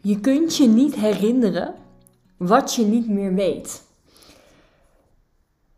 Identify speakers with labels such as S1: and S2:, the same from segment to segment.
S1: Je kunt je niet herinneren wat je niet meer weet.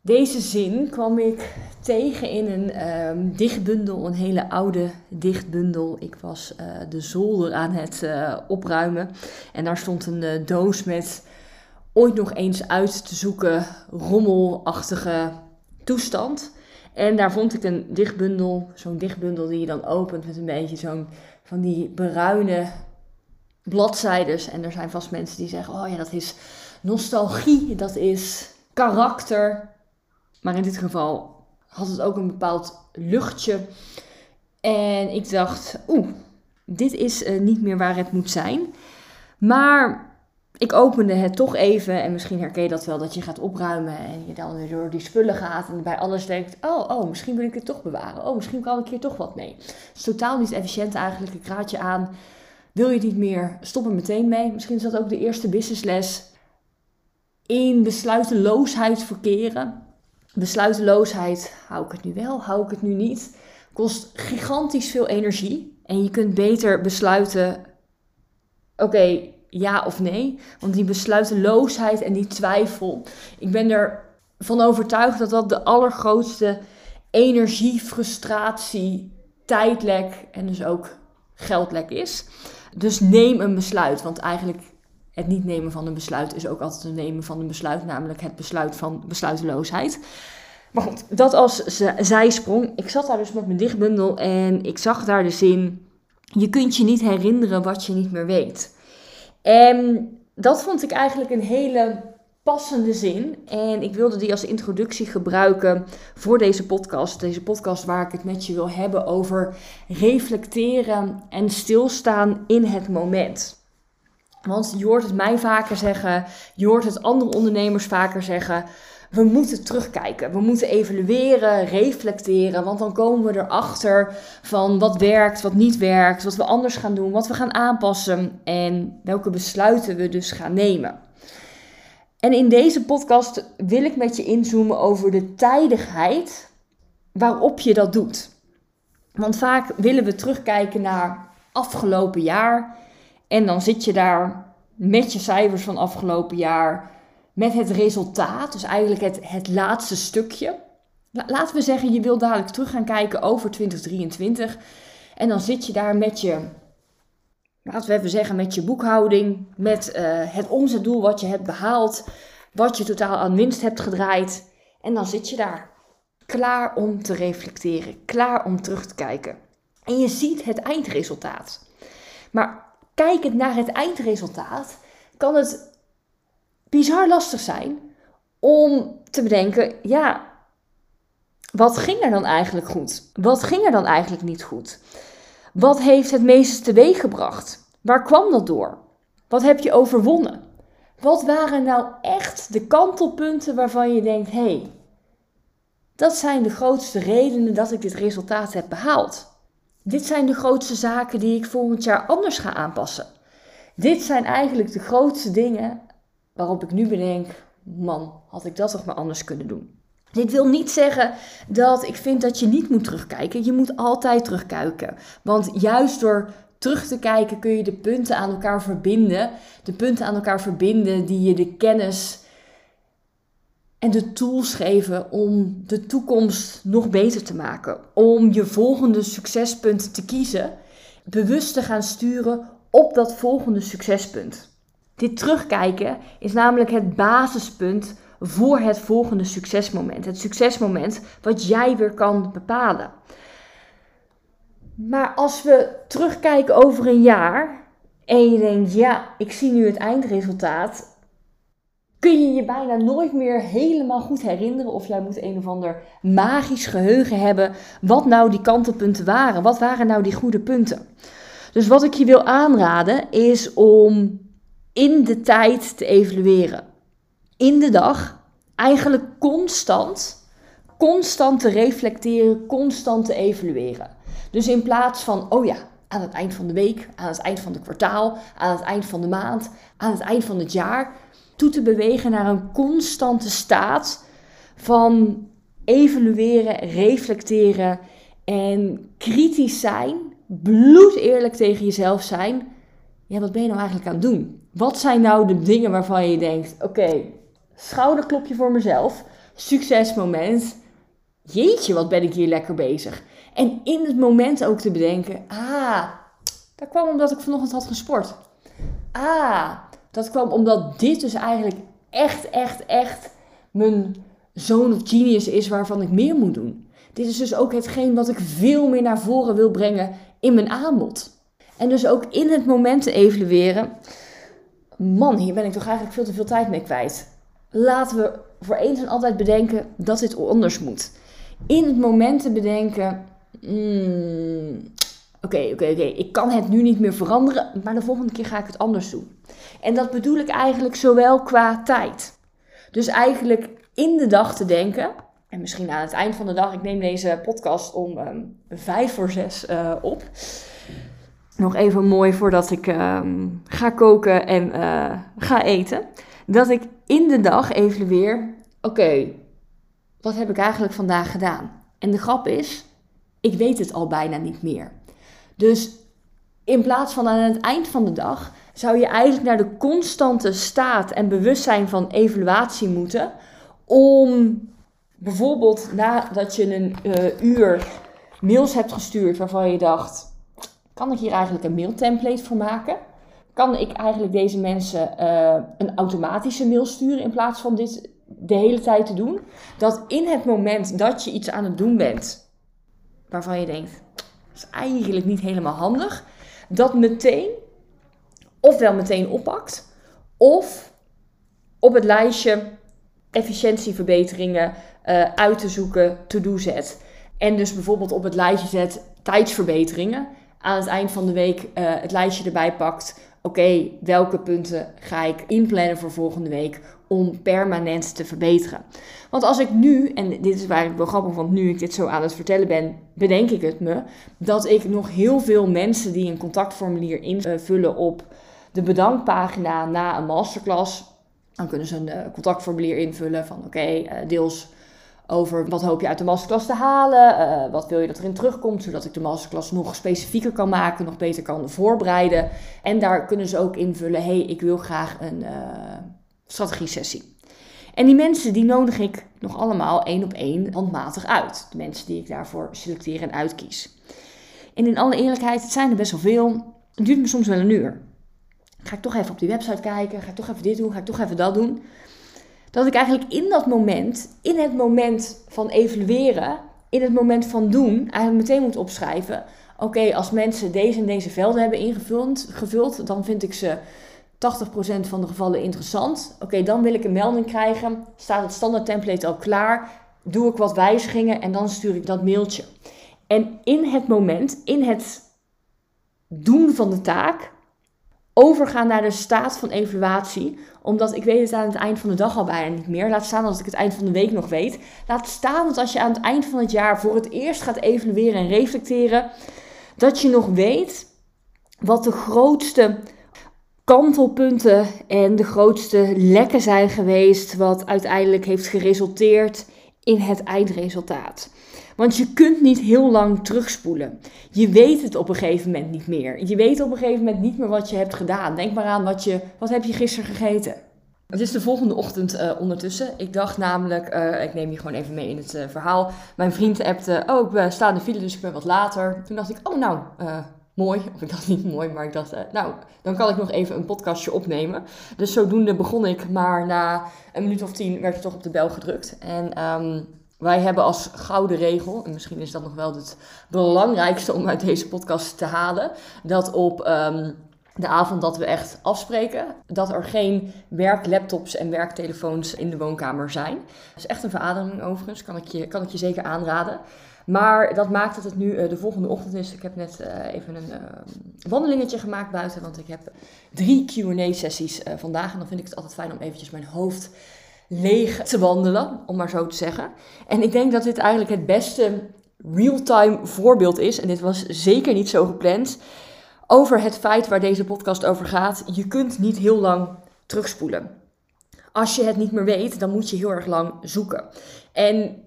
S1: Deze zin kwam ik tegen in een um, dichtbundel, een hele oude dichtbundel. Ik was uh, de zolder aan het uh, opruimen en daar stond een uh, doos met ooit nog eens uit te zoeken rommelachtige toestand. En daar vond ik een dichtbundel, zo'n dichtbundel die je dan opent met een beetje zo'n van die bruine bladzijdes. En er zijn vast mensen die zeggen: Oh ja, dat is nostalgie, dat is karakter. Maar in dit geval had het ook een bepaald luchtje. En ik dacht: Oeh, dit is uh, niet meer waar het moet zijn. Maar ik opende het toch even en misschien herken je dat wel, dat je gaat opruimen en je dan weer door die spullen gaat en bij alles denkt, oh, oh, misschien wil ik het toch bewaren. Oh, misschien kan ik hier toch wat mee. Het is totaal niet efficiënt eigenlijk. Ik raad je aan, wil je het niet meer, stop er meteen mee. Misschien is dat ook de eerste businessles. In besluiteloosheid verkeren. Besluiteloosheid, hou ik het nu wel, hou ik het nu niet, kost gigantisch veel energie. En je kunt beter besluiten, oké, ja of nee. Want die besluiteloosheid en die twijfel, ik ben ervan overtuigd dat dat de allergrootste energie, frustratie, tijdlek en dus ook geldlek is. Dus neem een besluit, want eigenlijk het niet nemen van een besluit is ook altijd het nemen van een besluit, namelijk het besluit van besluiteloosheid. Maar goed, dat als zijsprong. Ik zat daar dus met mijn dichtbundel en ik zag daar de zin: Je kunt je niet herinneren wat je niet meer weet. En dat vond ik eigenlijk een hele passende zin. En ik wilde die als introductie gebruiken voor deze podcast. Deze podcast waar ik het met je wil hebben over reflecteren en stilstaan in het moment. Want je hoort het mij vaker zeggen, je hoort het andere ondernemers vaker zeggen. We moeten terugkijken, we moeten evalueren, reflecteren, want dan komen we erachter van wat werkt, wat niet werkt, wat we anders gaan doen, wat we gaan aanpassen en welke besluiten we dus gaan nemen. En in deze podcast wil ik met je inzoomen over de tijdigheid waarop je dat doet. Want vaak willen we terugkijken naar afgelopen jaar en dan zit je daar met je cijfers van afgelopen jaar, met het resultaat, dus eigenlijk het, het laatste stukje. Laten we zeggen, je wil dadelijk terug gaan kijken over 2023 en dan zit je daar met je laten we even zeggen, met je boekhouding, met uh, het omzetdoel wat je hebt behaald, wat je totaal aan winst hebt gedraaid. En dan zit je daar, klaar om te reflecteren, klaar om terug te kijken. En je ziet het eindresultaat. Maar kijkend naar het eindresultaat, kan het bizar lastig zijn om te bedenken, ja, wat ging er dan eigenlijk goed? Wat ging er dan eigenlijk niet goed? Wat heeft het meeste teweeg gebracht? Waar kwam dat door? Wat heb je overwonnen? Wat waren nou echt de kantelpunten waarvan je denkt: hé, hey, dat zijn de grootste redenen dat ik dit resultaat heb behaald? Dit zijn de grootste zaken die ik volgend jaar anders ga aanpassen. Dit zijn eigenlijk de grootste dingen waarop ik nu bedenk: man, had ik dat toch maar anders kunnen doen? Dit wil niet zeggen dat ik vind dat je niet moet terugkijken. Je moet altijd terugkijken. Want juist door terug te kijken kun je de punten aan elkaar verbinden. De punten aan elkaar verbinden die je de kennis en de tools geven om de toekomst nog beter te maken. Om je volgende succespunt te kiezen. Bewust te gaan sturen op dat volgende succespunt. Dit terugkijken is namelijk het basispunt voor het volgende succesmoment. Het succesmoment wat jij weer kan bepalen. Maar als we terugkijken over een jaar en je denkt, ja, ik zie nu het eindresultaat, kun je je bijna nooit meer helemaal goed herinneren of jij moet een of ander magisch geheugen hebben wat nou die kantelpunten waren. Wat waren nou die goede punten? Dus wat ik je wil aanraden is om in de tijd te evalueren. In de dag, eigenlijk constant, constant te reflecteren, constant te evalueren. Dus in plaats van, oh ja, aan het eind van de week, aan het eind van het kwartaal, aan het eind van de maand, aan het eind van het jaar, toe te bewegen naar een constante staat van evalueren, reflecteren en kritisch zijn, bloed eerlijk tegen jezelf zijn. Ja, wat ben je nou eigenlijk aan het doen? Wat zijn nou de dingen waarvan je denkt: oké, schouderklopje voor mezelf, succesmoment. Jeetje, wat ben ik hier lekker bezig. En in het moment ook te bedenken: ah, dat kwam omdat ik vanochtend had gesport. Ah, dat kwam omdat dit dus eigenlijk echt, echt, echt mijn zoon of genius is waarvan ik meer moet doen. Dit is dus ook hetgeen wat ik veel meer naar voren wil brengen in mijn aanbod. En dus ook in het moment te evalueren. Man, hier ben ik toch eigenlijk veel te veel tijd mee kwijt. Laten we voor eens en altijd bedenken dat dit anders moet. In het moment te bedenken. Hmm, oké, oké, oké. Ik kan het nu niet meer veranderen, maar de volgende keer ga ik het anders doen. En dat bedoel ik eigenlijk zowel qua tijd. Dus eigenlijk in de dag te denken. En misschien aan het eind van de dag. Ik neem deze podcast om um, vijf voor zes uh, op. Nog even mooi voordat ik um, ga koken en uh, ga eten. Dat ik in de dag even weer. Oké, wat heb ik eigenlijk vandaag gedaan? En de grap is, ik weet het al bijna niet meer. Dus in plaats van aan het eind van de dag zou je eigenlijk naar de constante staat en bewustzijn van evaluatie moeten. Om bijvoorbeeld nadat je een uh, uur mails hebt gestuurd waarvan je dacht: kan ik hier eigenlijk een mailtemplate voor maken? Kan ik eigenlijk deze mensen uh, een automatische mail sturen in plaats van dit de hele tijd te doen? Dat in het moment dat je iets aan het doen bent waarvan je denkt: dat is eigenlijk niet helemaal handig, dat meteen ofwel meteen oppakt, of op het lijstje efficiëntieverbeteringen uh, uit te zoeken to-do zet. En dus bijvoorbeeld op het lijstje zet tijdsverbeteringen. Aan het eind van de week uh, het lijstje erbij pakt. Oké, welke punten ga ik inplannen voor volgende week om permanent te verbeteren? Want als ik nu, en dit is eigenlijk wel grappig, want nu ik dit zo aan het vertellen ben, bedenk ik het me, dat ik nog heel veel mensen die een contactformulier invullen op de bedankpagina na een masterclass. Dan kunnen ze een uh, contactformulier invullen van oké, uh, deels over wat hoop je uit de masterclass te halen, uh, wat wil je dat erin terugkomt, zodat ik de masterclass nog specifieker kan maken, nog beter kan voorbereiden. En daar kunnen ze ook invullen, hey, ik wil graag een strategie sessie. En die mensen die nodig ik nog allemaal één op één handmatig uit. De mensen die ik daarvoor selecteer en uitkies. En in alle eerlijkheid, het zijn er best wel veel. Het duurt me soms wel een uur. Ga ik toch even op die website kijken? Ga ik toch even dit doen? Ga ik toch even dat doen? Dat ik eigenlijk in dat moment, in het moment van evalueren, in het moment van doen, eigenlijk meteen moet opschrijven. Oké, als mensen deze en deze velden hebben ingevuld, gevuld, dan vind ik ze 80% van de gevallen interessant. Oké, dan wil ik een melding krijgen. Staat het standaard template al klaar? Doe ik wat wijzigingen en dan stuur ik dat mailtje. En in het moment, in het doen van de taak, overgaan naar de staat van evaluatie. Omdat ik weet het aan het eind van de dag al bijna niet meer. Laat staan als ik het eind van de week nog weet. Laat staan dat als je aan het eind van het jaar voor het eerst gaat evalueren en reflecteren. Dat je nog weet wat de grootste kantelpunten en de grootste lekken zijn geweest. Wat uiteindelijk heeft geresulteerd in het eindresultaat. Want je kunt niet heel lang terugspoelen. Je weet het op een gegeven moment niet meer. Je weet op een gegeven moment niet meer wat je hebt gedaan. Denk maar aan wat je, wat heb je gisteren gegeten. Het is de volgende ochtend uh, ondertussen. Ik dacht namelijk, uh, ik neem je gewoon even mee in het uh, verhaal. Mijn vriend appte, oh ik sta in de file dus ik ben wat later. Toen dacht ik, oh nou, mooi. Of ik dacht niet mooi, maar ik dacht, nou, dan kan ik nog even een podcastje opnemen. Dus zodoende begon ik, maar na een minuut of tien werd er toch op de bel gedrukt. En... Um, wij hebben als gouden regel, en misschien is dat nog wel het belangrijkste om uit deze podcast te halen, dat op um, de avond dat we echt afspreken, dat er geen werklaptops en werktelefoons in de woonkamer zijn. Dat is echt een verademing overigens, kan ik je, kan ik je zeker aanraden. Maar dat maakt dat het nu uh, de volgende ochtend is. Ik heb net uh, even een uh, wandelingetje gemaakt buiten, want ik heb drie Q&A-sessies vandaag. En dan vind ik het altijd fijn om eventjes mijn hoofd leeg te wandelen, om maar zo te zeggen. En ik denk dat dit eigenlijk het beste real-time voorbeeld is, en dit was zeker niet zo gepland, over het feit waar deze podcast over gaat. Je kunt niet heel lang terugspoelen. Als je het niet meer weet, dan moet je heel erg lang zoeken. En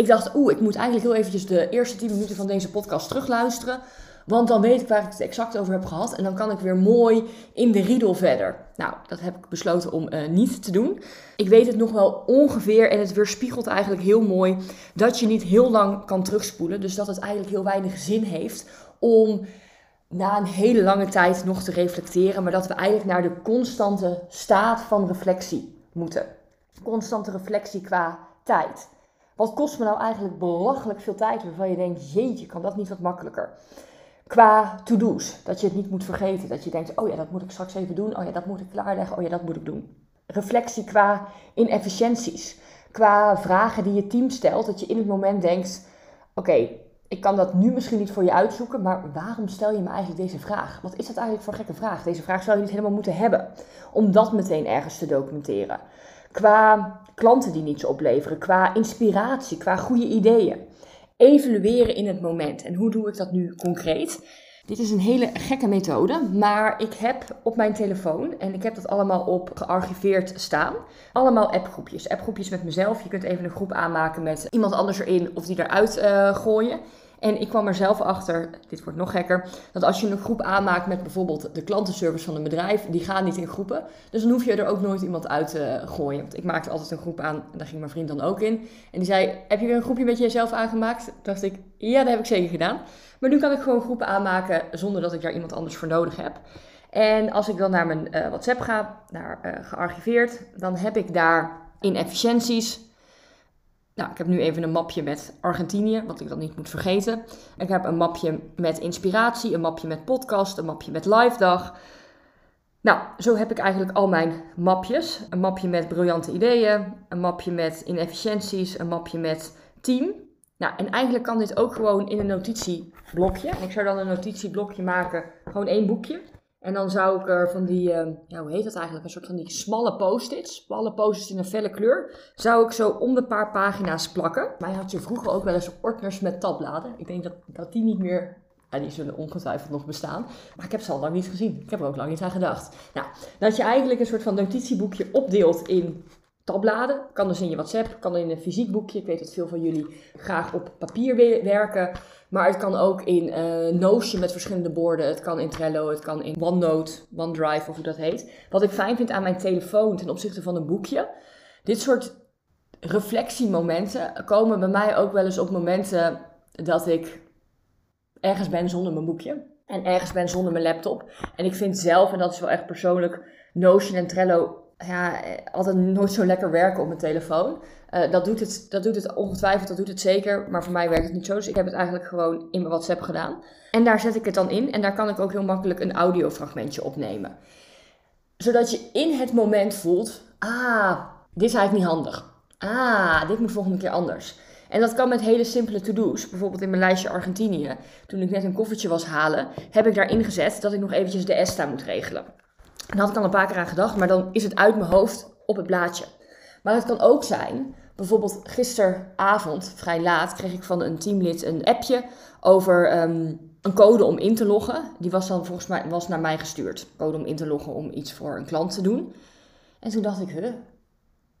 S1: Ik dacht, oeh, ik moet eigenlijk heel eventjes de eerste 10 minuten van deze podcast terugluisteren. Want dan weet ik waar ik het exact over heb gehad. En dan kan ik weer mooi in de riedel verder. Nou, dat heb ik besloten om uh, niet te doen. Ik weet het nog wel ongeveer. En het weerspiegelt eigenlijk heel mooi dat je niet heel lang kan terugspoelen. Dus dat het eigenlijk heel weinig zin heeft om na een hele lange tijd nog te reflecteren. Maar dat we eigenlijk naar de constante staat van reflectie moeten. Constante reflectie qua tijd. Wat kost me nou eigenlijk belachelijk veel tijd waarvan je denkt, jeetje, kan dat niet wat makkelijker? Qua to-do's, dat je het niet moet vergeten. Dat je denkt, oh ja, dat moet ik straks even doen. Oh ja, dat moet ik klaarleggen. Oh ja, dat moet ik doen. Reflectie qua inefficiënties. Qua vragen die je team stelt. Dat je in het moment denkt, oké, ik kan dat nu misschien niet voor je uitzoeken. Maar waarom stel je me eigenlijk deze vraag? Wat is dat eigenlijk voor gekke vraag? Deze vraag zou je niet helemaal moeten hebben. Om dat meteen ergens te documenteren. Qua klanten die niets opleveren. Qua inspiratie. Qua goede ideeën evalueren in het moment. En hoe doe ik dat nu concreet? Dit is een hele gekke methode, maar ik heb op mijn telefoon, en ik heb dat allemaal op gearchiveerd staan, allemaal appgroepjes. Appgroepjes met mezelf. Je kunt even een groep aanmaken met iemand anders erin of die eruit uh, gooien. En ik kwam er zelf achter, dit wordt nog gekker, dat als je een groep aanmaakt met bijvoorbeeld de klantenservice van een bedrijf, die gaan niet in groepen. Dus dan hoef je er ook nooit iemand uit te gooien. Want ik maakte altijd een groep aan en daar ging mijn vriend dan ook in. En die zei, heb je weer een groepje met jezelf aangemaakt? dacht ik, ja, dat heb ik zeker gedaan. Maar nu kan ik gewoon groepen aanmaken zonder dat ik daar iemand anders voor nodig heb. En als ik dan naar mijn uh, WhatsApp ga, naar uh, gearchiveerd, dan heb ik daar inefficiënties, nou, ik heb nu even een mapje met Argentinië, wat ik dan niet moet vergeten. Ik heb een mapje met inspiratie, een mapje met podcast, een mapje met live dag. Nou, zo heb ik eigenlijk al mijn mapjes. Een mapje met briljante ideeën, een mapje met inefficiënties, een mapje met team. Nou, en eigenlijk kan dit ook gewoon in een notitieblokje. Ik zou dan een notitieblokje maken, gewoon één boekje. En dan zou ik er van die, ja, hoe heet dat eigenlijk? Een soort van die smalle post-its, smalle post-its in een felle kleur. Zou ik zo om de paar pagina's plakken. Mij had je vroeger ook wel eens ordners met tabbladen. Ik denk dat, dat die niet meer, ja, die zullen ongetwijfeld nog bestaan. Maar ik heb ze al lang niet gezien. Ik heb er ook lang niet aan gedacht. Nou, dat je eigenlijk een soort van notitieboekje opdeelt in tabbladen. Kan dus in je WhatsApp, kan in een fysiek boekje. Ik weet dat veel van jullie graag op papier werken. Maar het kan ook in uh, Notion met verschillende borden. Het kan in Trello, het kan in OneNote, OneDrive of hoe dat heet. Wat ik fijn vind aan mijn telefoon ten opzichte van een boekje. Dit soort reflectiemomenten komen bij mij ook wel eens op momenten dat ik ergens ben zonder mijn boekje. En ergens ben zonder mijn laptop. En ik vind zelf, en dat is wel echt persoonlijk, Notion en Trello ja, altijd nooit zo lekker werken op mijn telefoon. Uh, dat, doet het, dat doet het ongetwijfeld, dat doet het zeker. Maar voor mij werkt het niet zo. Dus ik heb het eigenlijk gewoon in mijn WhatsApp gedaan. En daar zet ik het dan in. En daar kan ik ook heel makkelijk een audiofragmentje opnemen. Zodat je in het moment voelt: ah, dit is eigenlijk niet handig. Ah, dit moet volgende keer anders. En dat kan met hele simpele to-do's. Bijvoorbeeld in mijn lijstje Argentinië. Toen ik net een koffertje was halen, heb ik daarin gezet dat ik nog eventjes de ESTA moet regelen. En had ik al een paar keer aan gedacht, maar dan is het uit mijn hoofd op het blaadje. Maar het kan ook zijn, bijvoorbeeld gisteravond, vrij laat, kreeg ik van een teamlid een appje over ehm, een code om in te loggen. Die was dan volgens mij was naar mij gestuurd. Code om in te loggen om iets voor een klant te doen. En toen dacht ik, huh,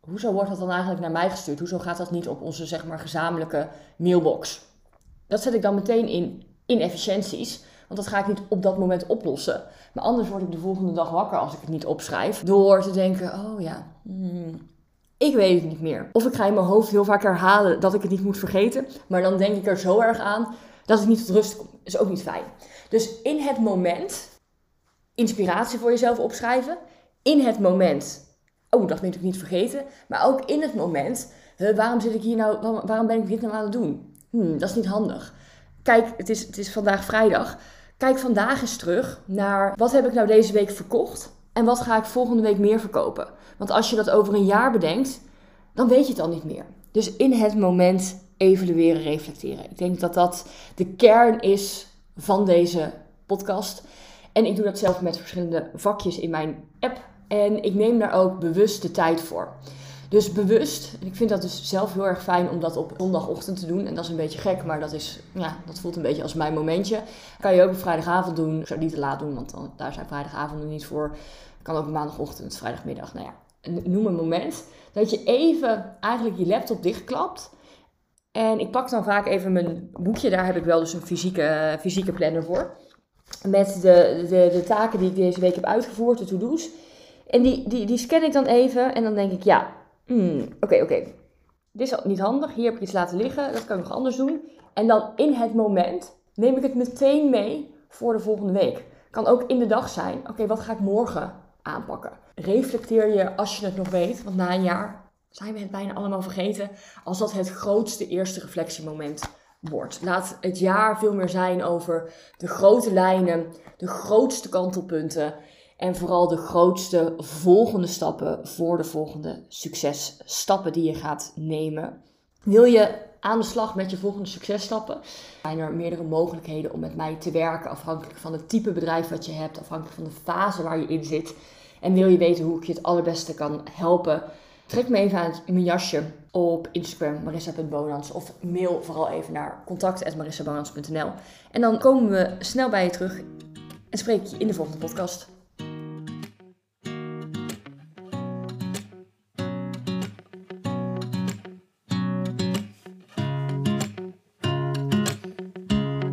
S1: hoezo wordt dat dan eigenlijk naar mij gestuurd? Hoezo gaat dat niet op onze zeg maar gezamenlijke mailbox? Dat zet ik dan meteen in inefficiënties. Want dat ga ik niet op dat moment oplossen. Maar anders word ik de volgende dag wakker als ik het niet opschrijf. Door te denken, oh ja, hmm, ik weet het niet meer. Of ik ga in mijn hoofd heel vaak herhalen dat ik het niet moet vergeten. Maar dan denk ik er zo erg aan dat ik niet tot rust kom. Is ook niet fijn. Dus in het moment inspiratie voor jezelf opschrijven. In het moment, oh dat moet ik niet vergeten. Maar ook in het moment, waarom zit ik hier nou, waarom ben ik dit nou aan het doen? Hmm, dat is niet handig. Kijk, het is, het is vandaag vrijdag. Kijk vandaag eens terug naar wat heb ik nou deze week verkocht en wat ga ik volgende week meer verkopen. Want als je dat over een jaar bedenkt, dan weet je het al niet meer. Dus in het moment evalueren, reflecteren. Ik denk dat dat de kern is van deze podcast. En ik doe dat zelf met verschillende vakjes in mijn app. En ik neem daar ook bewust de tijd voor. Dus bewust, ik vind dat dus zelf heel erg fijn om dat op zondagochtend te doen. En dat is een beetje gek, maar dat, is, ja, dat voelt een beetje als mijn momentje. Kan je ook op vrijdagavond doen. Ik zou niet te laat doen, want dan, daar zijn vrijdagavonden niet voor. Kan ook maandagochtend, vrijdagmiddag. Nou ja, noem een moment dat je even eigenlijk je laptop dichtklapt. En ik pak dan vaak even mijn boekje. Daar heb ik wel dus een fysieke, fysieke planner voor. Met de, de, de taken die ik deze week heb uitgevoerd, de to-do's. En die, die, die scan ik dan even en dan denk ik, ja, hmm, oké, oké. Dit is niet handig, hier heb ik iets laten liggen, dat kan ik nog anders doen. En dan in het moment neem ik het meteen mee voor de volgende week. Kan ook in de dag zijn, oké, wat ga ik morgen aanpakken? Reflecteer je als je het nog weet, want na een jaar zijn we het bijna allemaal vergeten, als dat het grootste eerste reflectiemoment wordt. Laat het jaar veel meer zijn over de grote lijnen, de grootste kantelpunten en vooral de grootste volgende stappen voor de volgende successtappen die je gaat nemen. Wil je aan de slag met je volgende successtappen? Zijn er meerdere mogelijkheden om met mij te werken, afhankelijk van het type bedrijf wat je hebt, afhankelijk van de fase waar je in zit. En wil je weten hoe ik je het allerbeste kan helpen? Trek me even aan mijn jasje op Instagram, marissa.bonans. Of mail vooral even naar contact.marissabonans.nl. En dan komen we snel bij je terug en spreek je in de volgende podcast.